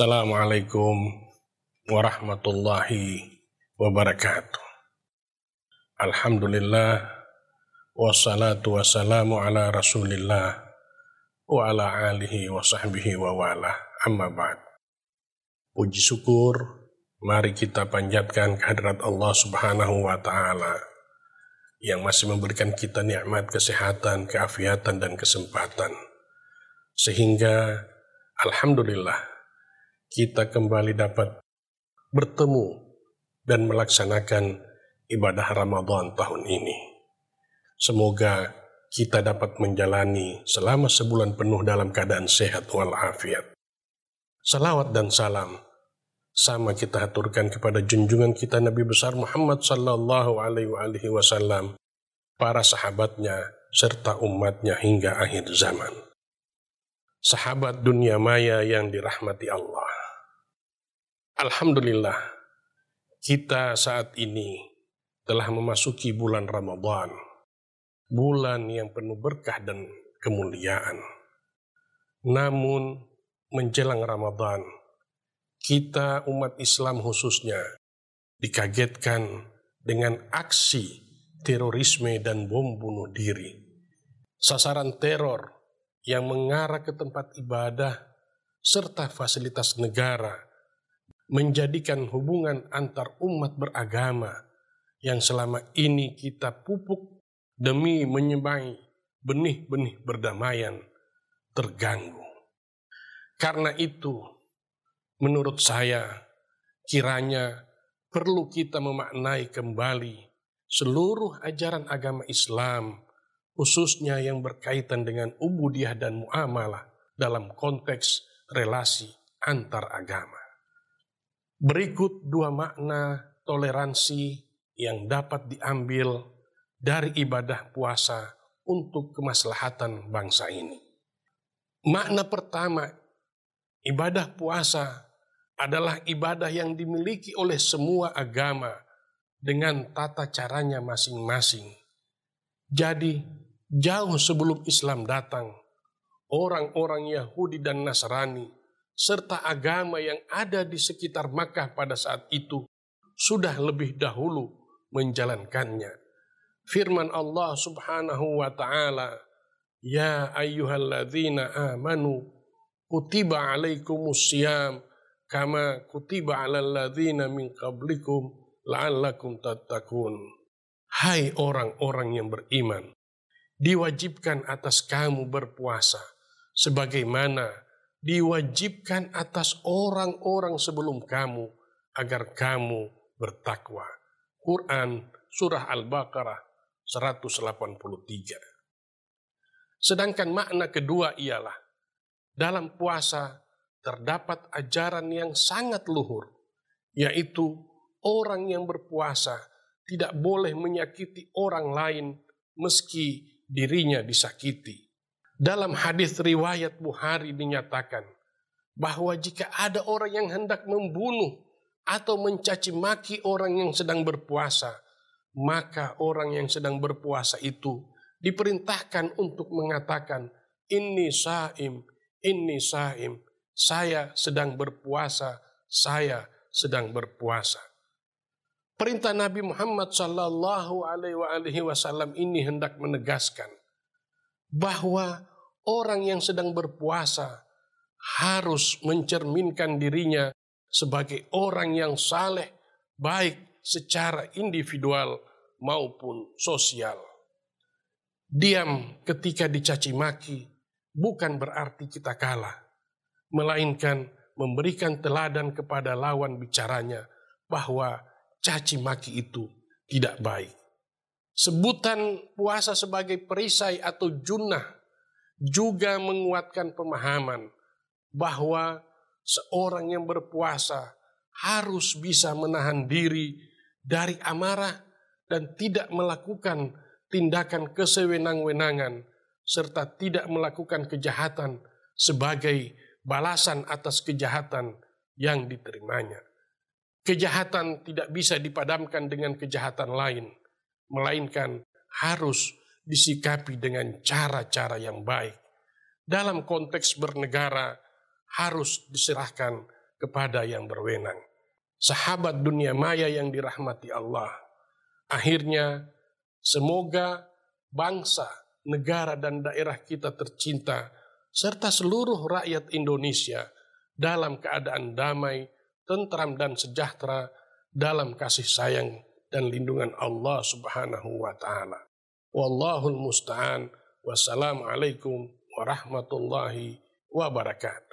Assalamualaikum warahmatullahi wabarakatuh. Alhamdulillah wassalatu wassalamu ala rasulillah wa ala alihi wa sahbihi wa wala amma ba'd. Puji syukur, mari kita panjatkan kehadirat Allah subhanahu wa ta'ala yang masih memberikan kita nikmat kesehatan, keafiatan, dan kesempatan. Sehingga Alhamdulillah kita kembali dapat bertemu dan melaksanakan ibadah Ramadan tahun ini. Semoga kita dapat menjalani selama sebulan penuh dalam keadaan sehat walafiat. Salawat dan salam sama kita aturkan kepada junjungan kita Nabi besar Muhammad sallallahu alaihi wasallam, para sahabatnya serta umatnya hingga akhir zaman. Sahabat dunia maya yang dirahmati Allah. Alhamdulillah, kita saat ini telah memasuki bulan Ramadan, bulan yang penuh berkah dan kemuliaan. Namun, menjelang Ramadan, kita umat Islam khususnya dikagetkan dengan aksi terorisme dan bom bunuh diri. Sasaran teror yang mengarah ke tempat ibadah serta fasilitas negara menjadikan hubungan antar umat beragama yang selama ini kita pupuk demi menyemai benih-benih berdamaian terganggu. Karena itu, menurut saya, kiranya perlu kita memaknai kembali seluruh ajaran agama Islam, khususnya yang berkaitan dengan ubudiyah dan muamalah dalam konteks relasi antar agama. Berikut dua makna toleransi yang dapat diambil dari ibadah puasa untuk kemaslahatan bangsa ini. Makna pertama, ibadah puasa adalah ibadah yang dimiliki oleh semua agama dengan tata caranya masing-masing. Jadi, jauh sebelum Islam datang, orang-orang Yahudi dan Nasrani serta agama yang ada di sekitar Makkah pada saat itu sudah lebih dahulu menjalankannya. Firman Allah Subhanahu wa taala, "Ya ayyuhalladzina amanu kutiba alaikumus syiyam kama kutiba alal ladzina min qablikum la'allakum tattaqun. Hai orang-orang yang beriman, diwajibkan atas kamu berpuasa sebagaimana diwajibkan atas orang-orang sebelum kamu agar kamu bertakwa. Quran surah Al-Baqarah 183. Sedangkan makna kedua ialah dalam puasa terdapat ajaran yang sangat luhur, yaitu orang yang berpuasa tidak boleh menyakiti orang lain meski dirinya disakiti. Dalam hadis riwayat Bukhari dinyatakan bahwa jika ada orang yang hendak membunuh atau mencaci maki orang yang sedang berpuasa, maka orang yang sedang berpuasa itu diperintahkan untuk mengatakan, ini saim, ini saim, saya sedang berpuasa, saya sedang berpuasa. Perintah Nabi Muhammad Sallallahu Alaihi Wasallam ini hendak menegaskan bahwa orang yang sedang berpuasa harus mencerminkan dirinya sebagai orang yang saleh, baik secara individual maupun sosial. Diam ketika dicaci maki bukan berarti kita kalah melainkan memberikan teladan kepada lawan bicaranya bahwa caci maki itu tidak baik. Sebutan puasa sebagai perisai atau junnah juga menguatkan pemahaman bahwa seorang yang berpuasa harus bisa menahan diri dari amarah dan tidak melakukan tindakan kesewenang-wenangan serta tidak melakukan kejahatan sebagai balasan atas kejahatan yang diterimanya. Kejahatan tidak bisa dipadamkan dengan kejahatan lain, melainkan harus disikapi dengan cara-cara yang baik. Dalam konteks bernegara, harus diserahkan kepada yang berwenang. Sahabat dunia maya yang dirahmati Allah. Akhirnya, semoga bangsa, negara, dan daerah kita tercinta, serta seluruh rakyat Indonesia dalam keadaan damai, tentram, dan sejahtera dalam kasih sayang dan lindungan Allah Subhanahu wa Ta'ala. Wallahul musta'an. Wassalamualaikum warahmatullahi wabarakatuh.